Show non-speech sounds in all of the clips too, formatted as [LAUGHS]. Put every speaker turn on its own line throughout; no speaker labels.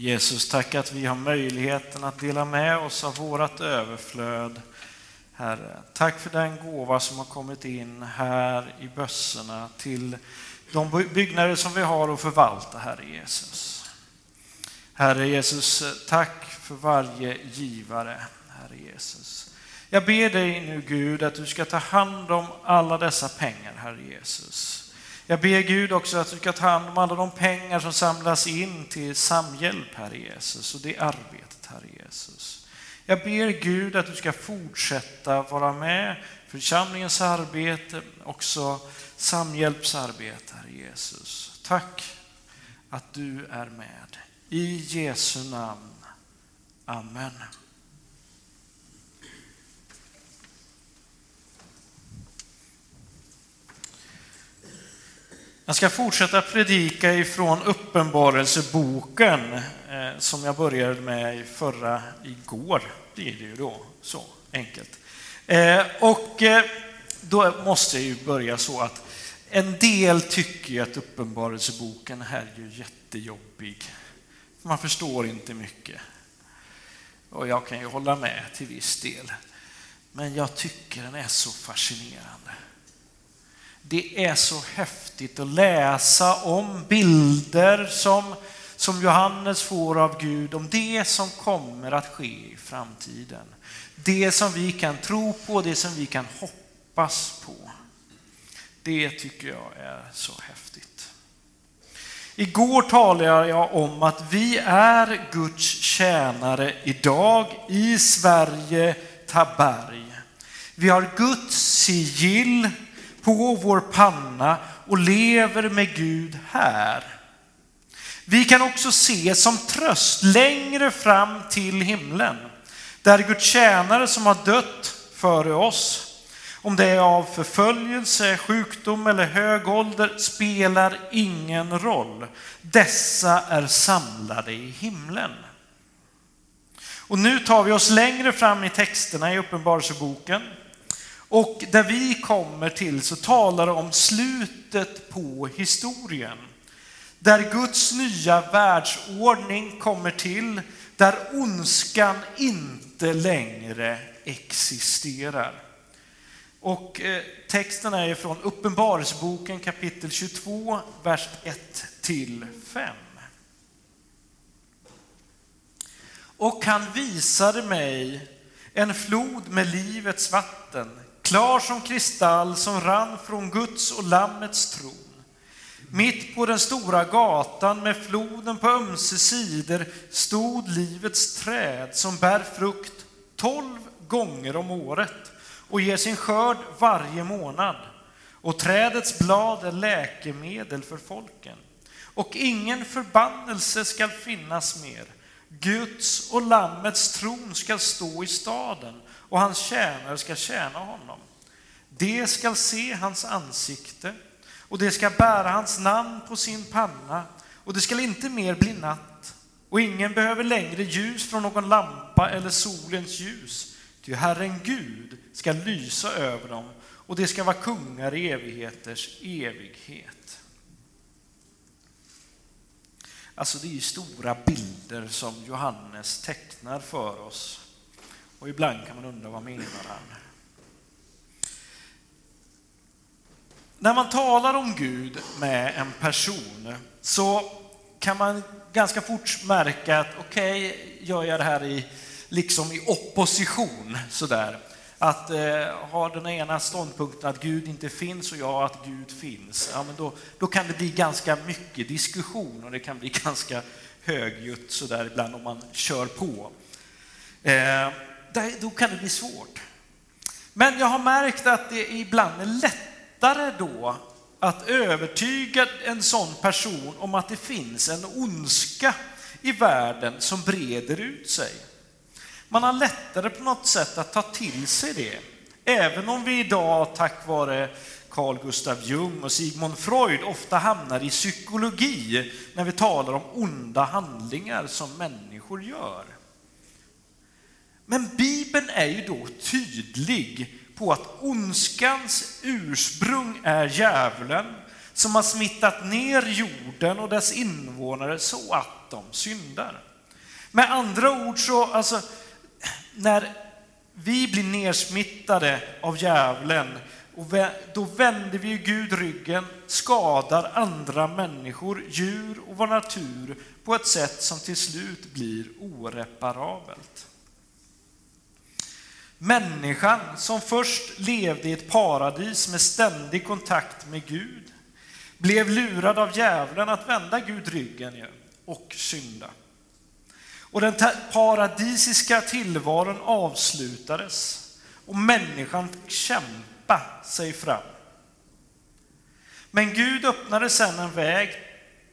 Jesus, tack att vi har möjligheten att dela med oss av vårt överflöd. Herre, tack för den gåva som har kommit in här i bössorna till de byggnader som vi har att förvalta, Herre Jesus. Herre Jesus, tack för varje givare, Herre Jesus. Jag ber dig nu Gud att du ska ta hand om alla dessa pengar, Herre Jesus. Jag ber Gud också att du ska ta hand om alla de pengar som samlas in till samhjälp, Herre Jesus, och det arbetet, Herre Jesus. Jag ber Gud att du ska fortsätta vara med församlingens arbete, också samhjälpsarbete, Herre Jesus. Tack att du är med. I Jesu namn. Amen. Jag ska fortsätta predika ifrån Uppenbarelseboken eh, som jag började med förra igår. Det är det ju då, så enkelt. Eh, och eh, då måste jag ju börja så att en del tycker ju att Uppenbarelseboken här är ju jättejobbig. Man förstår inte mycket. Och jag kan ju hålla med till viss del. Men jag tycker den är så fascinerande. Det är så häftigt att läsa om bilder som, som Johannes får av Gud, om det som kommer att ske i framtiden. Det som vi kan tro på, det som vi kan hoppas på. Det tycker jag är så häftigt. Igår talade jag om att vi är Guds tjänare idag i Sverige, Taberg. Vi har Guds sigill på vår panna och lever med Gud här. Vi kan också se som tröst längre fram till himlen, där Guds tjänare som har dött före oss, om det är av förföljelse, sjukdom eller hög ålder spelar ingen roll. Dessa är samlade i himlen. Och nu tar vi oss längre fram i texterna i Uppenbarelseboken och där vi kommer till så talar det om slutet på historien. Där Guds nya världsordning kommer till, där ondskan inte längre existerar. Och eh, texten är från Uppenbarelseboken kapitel 22, vers 1 till 5. Och han visade mig en flod med livets vatten klar som kristall som rann från Guds och Lammets tron. Mitt på den stora gatan med floden på ömse sidor stod livets träd som bär frukt tolv gånger om året och ger sin skörd varje månad. Och trädets blad är läkemedel för folken. Och ingen förbannelse skall finnas mer. Guds och Lammets tron skall stå i staden och hans tjänare ska tjäna honom. De skall se hans ansikte och de ska bära hans namn på sin panna och det skall inte mer bli natt och ingen behöver längre ljus från någon lampa eller solens ljus, ty Herren Gud ska lysa över dem och det ska vara kungar i evigheters evighet. Alltså det är stora bilder som Johannes tecknar för oss och ibland kan man undra vad menar han? När man talar om Gud med en person så kan man ganska fort märka att okej, okay, gör jag det här i, liksom i opposition sådär. Att eh, ha den ena ståndpunkten att Gud inte finns och jag att Gud finns, ja, men då, då kan det bli ganska mycket diskussion och det kan bli [LAUGHS] ganska högljutt sådär ibland om man kör på. Eh, då kan det bli svårt. Men jag har märkt att det ibland är lättare då att övertyga en sån person om att det finns en ondska i världen som breder ut sig. Man har lättare på något sätt att ta till sig det. Även om vi idag tack vare Carl Gustav Jung och Sigmund Freud ofta hamnar i psykologi när vi talar om onda handlingar som människor gör. Men Bibeln är ju då tydlig på att ondskans ursprung är djävulen som har smittat ner jorden och dess invånare så att de syndar. Med andra ord så, alltså, när vi blir nersmittade av djävulen, och då vänder vi Gud ryggen, skadar andra människor, djur och vår natur på ett sätt som till slut blir oreparabelt. Människan som först levde i ett paradis med ständig kontakt med Gud blev lurad av djävulen att vända Gud ryggen och synda. Och den paradisiska tillvaron avslutades och människan fick kämpa sig fram. Men Gud öppnade sedan en väg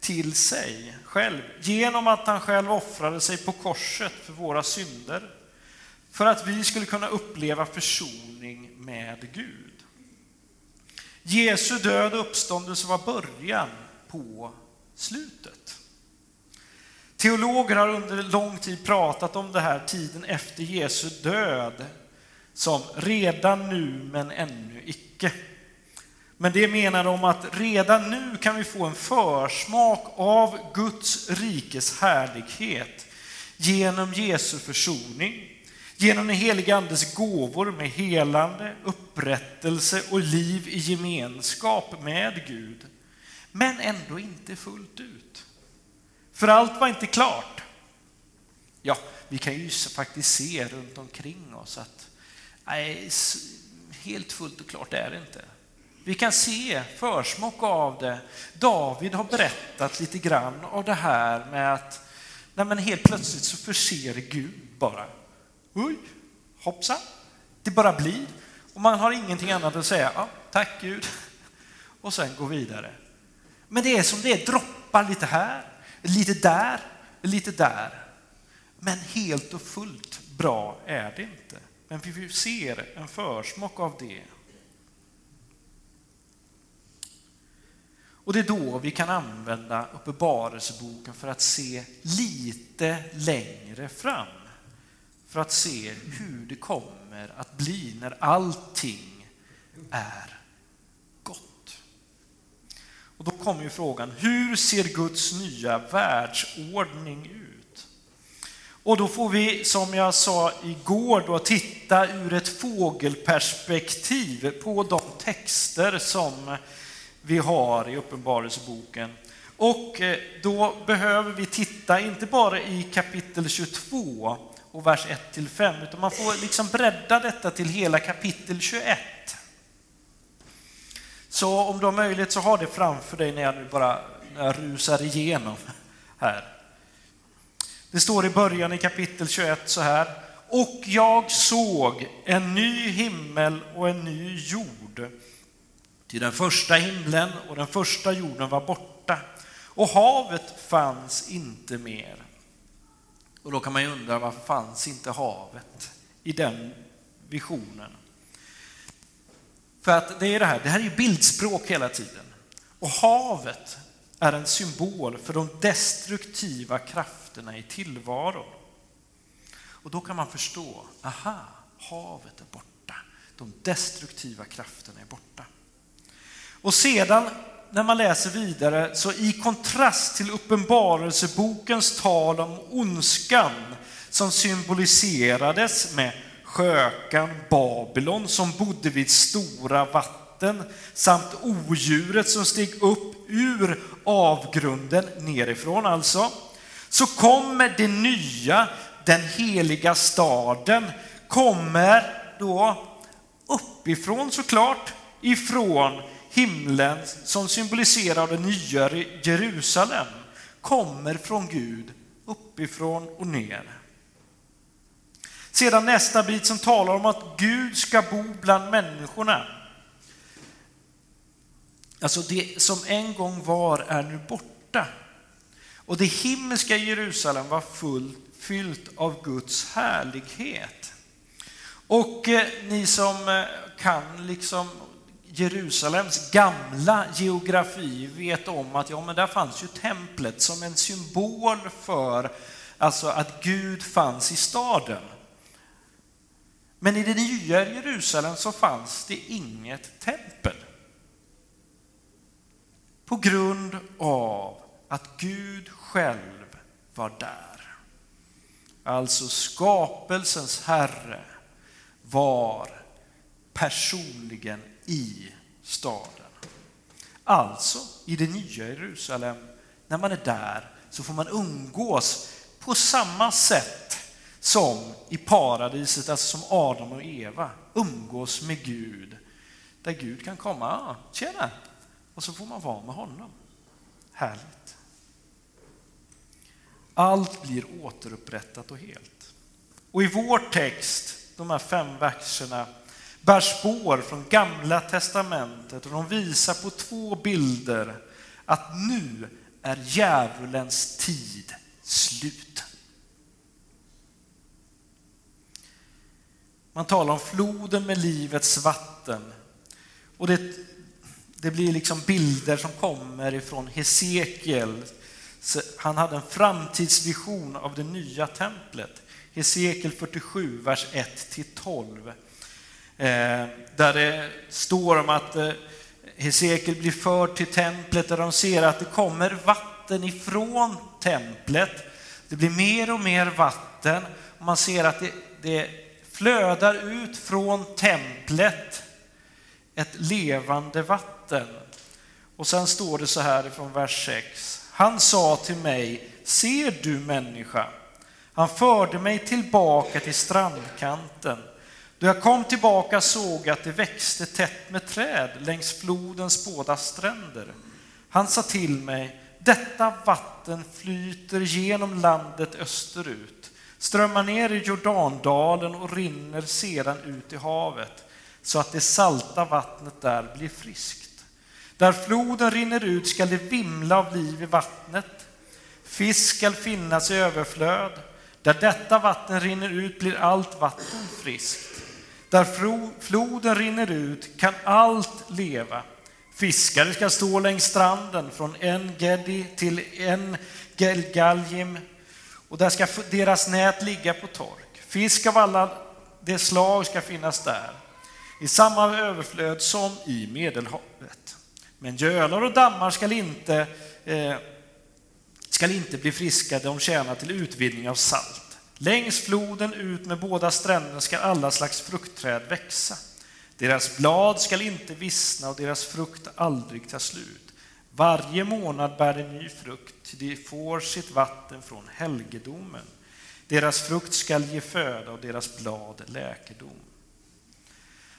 till sig själv genom att han själv offrade sig på korset för våra synder för att vi skulle kunna uppleva försoning med Gud. Jesu död och uppståndelse var början på slutet. Teologer har under lång tid pratat om det här tiden efter Jesu död som redan nu men ännu icke. Men det menar de att redan nu kan vi få en försmak av Guds rikes härlighet genom Jesu försoning, genom den helige Andes gåvor med helande, upprättelse och liv i gemenskap med Gud. Men ändå inte fullt ut. För allt var inte klart. Ja, vi kan ju faktiskt se runt omkring oss att nej, helt fullt och klart är det inte. Vi kan se försmak av det. David har berättat lite grann av det här med att nej men helt plötsligt så förser Gud bara. Oj, hoppsan, det bara blir. Och man har ingenting annat att säga. Ja, tack Gud. Och sen gå vidare. Men det är som det är droppar lite här, lite där, lite där. Men helt och fullt bra är det inte. Men vi ser en försmak av det. Och det är då vi kan använda Uppenbarelseboken för att se lite längre fram. För att se hur det kommer att bli när allting är. Och då kommer ju frågan, hur ser Guds nya världsordning ut? Och då får vi, som jag sa igår, då, titta ur ett fågelperspektiv på de texter som vi har i Uppenbarelseboken. Och eh, då behöver vi titta inte bara i kapitel 22 och vers 1 5, utan man får liksom bredda detta till hela kapitel 21. Så om du har möjlighet så ha det framför dig när jag nu bara när jag rusar igenom här. Det står i början i kapitel 21 så här. Och jag såg en ny himmel och en ny jord. Till den första himlen och den första jorden var borta och havet fanns inte mer. Och då kan man ju undra varför fanns inte havet i den visionen? För att det är det här, det här är ju bildspråk hela tiden. Och havet är en symbol för de destruktiva krafterna i tillvaron. Och då kan man förstå, aha, havet är borta. De destruktiva krafterna är borta. Och sedan när man läser vidare, så i kontrast till uppenbarelsebokens tal om ondskan som symboliserades med skökan Babylon som bodde vid stora vatten samt odjuret som steg upp ur avgrunden nerifrån alltså, så kommer det nya, den heliga staden, kommer då uppifrån såklart, ifrån himlen som symboliserar det nya Jerusalem kommer från Gud uppifrån och ner. Sedan nästa bit som talar om att Gud ska bo bland människorna. Alltså det som en gång var är nu borta. Och det himmelska Jerusalem var fullt, fyllt av Guds härlighet. Och eh, ni som eh, kan liksom Jerusalems gamla geografi vet om att ja, men där fanns ju templet som en symbol för alltså att Gud fanns i staden. Men i det nya Jerusalem så fanns det inget tempel. på grund av att Gud själv var där. Alltså skapelsens Herre var personligen i staden. Alltså, i det nya Jerusalem, när man är där så får man umgås på samma sätt som i paradiset, alltså som Adam och Eva umgås med Gud. Där Gud kan komma, ah, tjena, och så får man vara med honom. Härligt. Allt blir återupprättat och helt. Och i vår text, de här fem verserna, bär spår från Gamla testamentet och de visar på två bilder att nu är djävulens tid slut. Man talar om floden med livets vatten. Och det, det blir liksom bilder som kommer ifrån Hesekiel. Han hade en framtidsvision av det nya templet. Hesekiel 47, vers 1-12. Eh, där det står om att eh, Hesekiel blir förd till templet där de ser att det kommer vatten ifrån templet. Det blir mer och mer vatten och man ser att det, det flödar ut från templet ett levande vatten. Och sen står det så här från vers 6. Han sa till mig, ser du människa? Han förde mig tillbaka till strandkanten då jag kom tillbaka såg jag att det växte tätt med träd längs flodens båda stränder. Han sa till mig, detta vatten flyter genom landet österut, strömmar ner i Jordandalen och rinner sedan ut i havet, så att det salta vattnet där blir friskt. Där floden rinner ut skall det vimla av liv i vattnet. Fisk skall finnas i överflöd. Där detta vatten rinner ut blir allt vatten friskt. Där floden rinner ut kan allt leva. Fiskare ska stå längs stranden från en Gedi till en Gelgaljim och där ska deras nät ligga på tork. Fisk av alla de slag ska finnas där, i samma överflöd som i Medelhavet. Men gölar och dammar skall inte, eh, skall inte bli friska, de tjänar till utvinning av salt. Längs floden ut med båda stränderna ska alla slags fruktträd växa. Deras blad skall inte vissna och deras frukt aldrig ta slut. Varje månad bär de ny frukt, de får sitt vatten från helgedomen. Deras frukt skall ge föda och deras blad läkedom.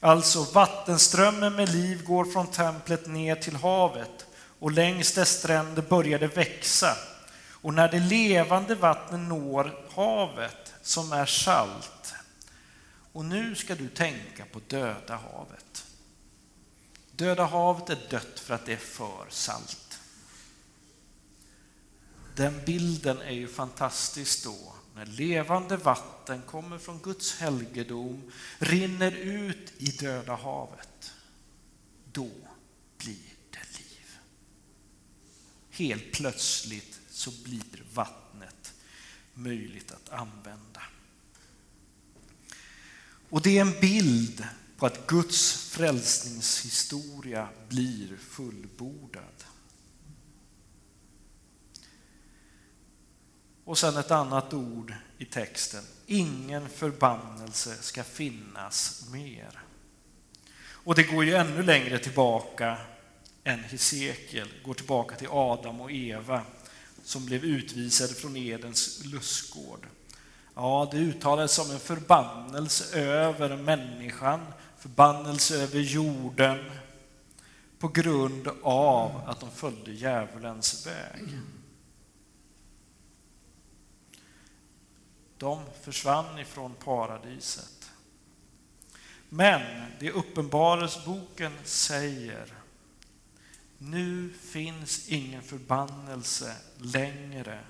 Alltså, vattenströmmen med liv går från templet ner till havet och längs dess stränder börjar det växa och när det levande vattnet når havet som är salt, och nu ska du tänka på Döda havet. Döda havet är dött för att det är för salt. Den bilden är ju fantastisk då, när levande vatten kommer från Guds helgedom, rinner ut i Döda havet. Då blir det liv. Helt plötsligt så blir vattnet möjligt att använda. Och det är en bild på att Guds frälsningshistoria blir fullbordad. Och sen ett annat ord i texten. Ingen förbannelse ska finnas mer. Och det går ju ännu längre tillbaka än Hesekiel, går tillbaka till Adam och Eva som blev utvisade från Edens lustgård. Ja, det uttalades som en förbannelse över människan, förbannelse över jorden på grund av att de följde djävulens väg. De försvann ifrån paradiset. Men det Uppenbarelseboken säger nu finns ingen förbannelse längre,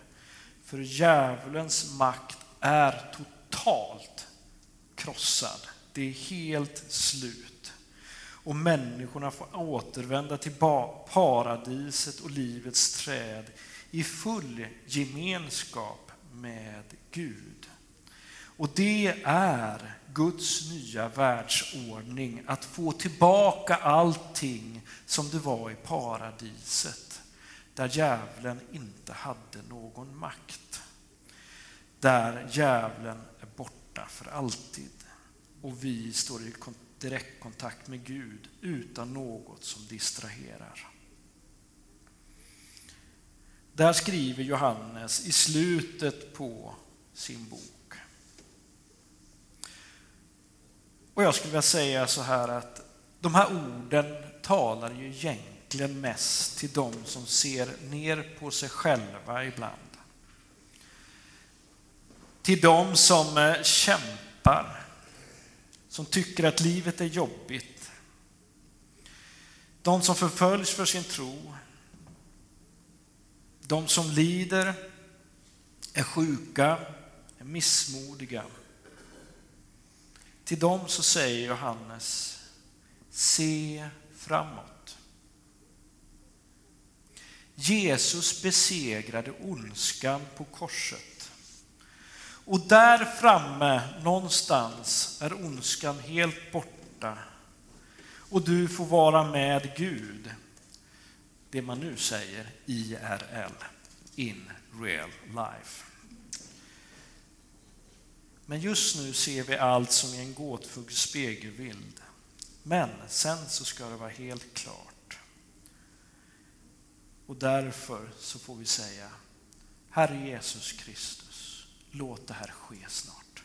för djävulens makt är totalt krossad. Det är helt slut. Och människorna får återvända till paradiset och livets träd i full gemenskap med Gud. Och det är Guds nya världsordning, att få tillbaka allting som det var i paradiset, där djävulen inte hade någon makt. Där djävulen är borta för alltid och vi står i direktkontakt med Gud utan något som distraherar. Där skriver Johannes i slutet på sin bok. Och jag skulle vilja säga så här att de här orden talar ju egentligen mest till de som ser ner på sig själva ibland. Till de som eh, kämpar, som tycker att livet är jobbigt. De som förföljs för sin tro, de som lider, är sjuka, är missmodiga. Till dem så säger Johannes, se framåt. Jesus besegrade ondskan på korset. Och där framme någonstans är ondskan helt borta och du får vara med Gud det man nu säger IRL, in real life. Men just nu ser vi allt som i en gåtfull spegelbild. Men sen så ska det vara helt klart. Och därför så får vi säga, Herre Jesus Kristus, låt det här ske snart.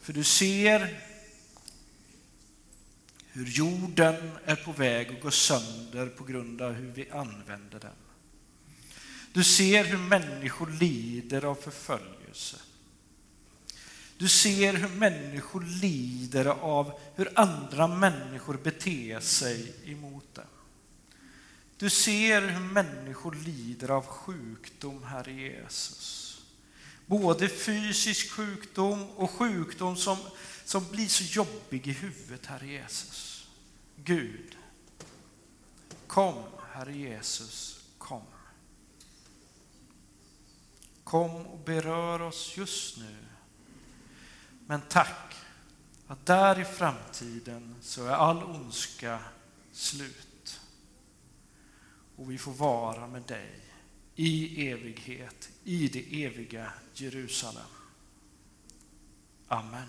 För du ser hur jorden är på väg att gå sönder på grund av hur vi använder den. Du ser hur människor lider av förföljelse. Du ser hur människor lider av hur andra människor beter sig emot dem. Du ser hur människor lider av sjukdom, Herre Jesus. Både fysisk sjukdom och sjukdom som som blir så jobbig i huvudet, Herre Jesus. Gud, kom, Herre Jesus, kom. Kom och berör oss just nu. Men tack att där i framtiden så är all ondska slut. Och vi får vara med dig i evighet, i det eviga Jerusalem. Amen.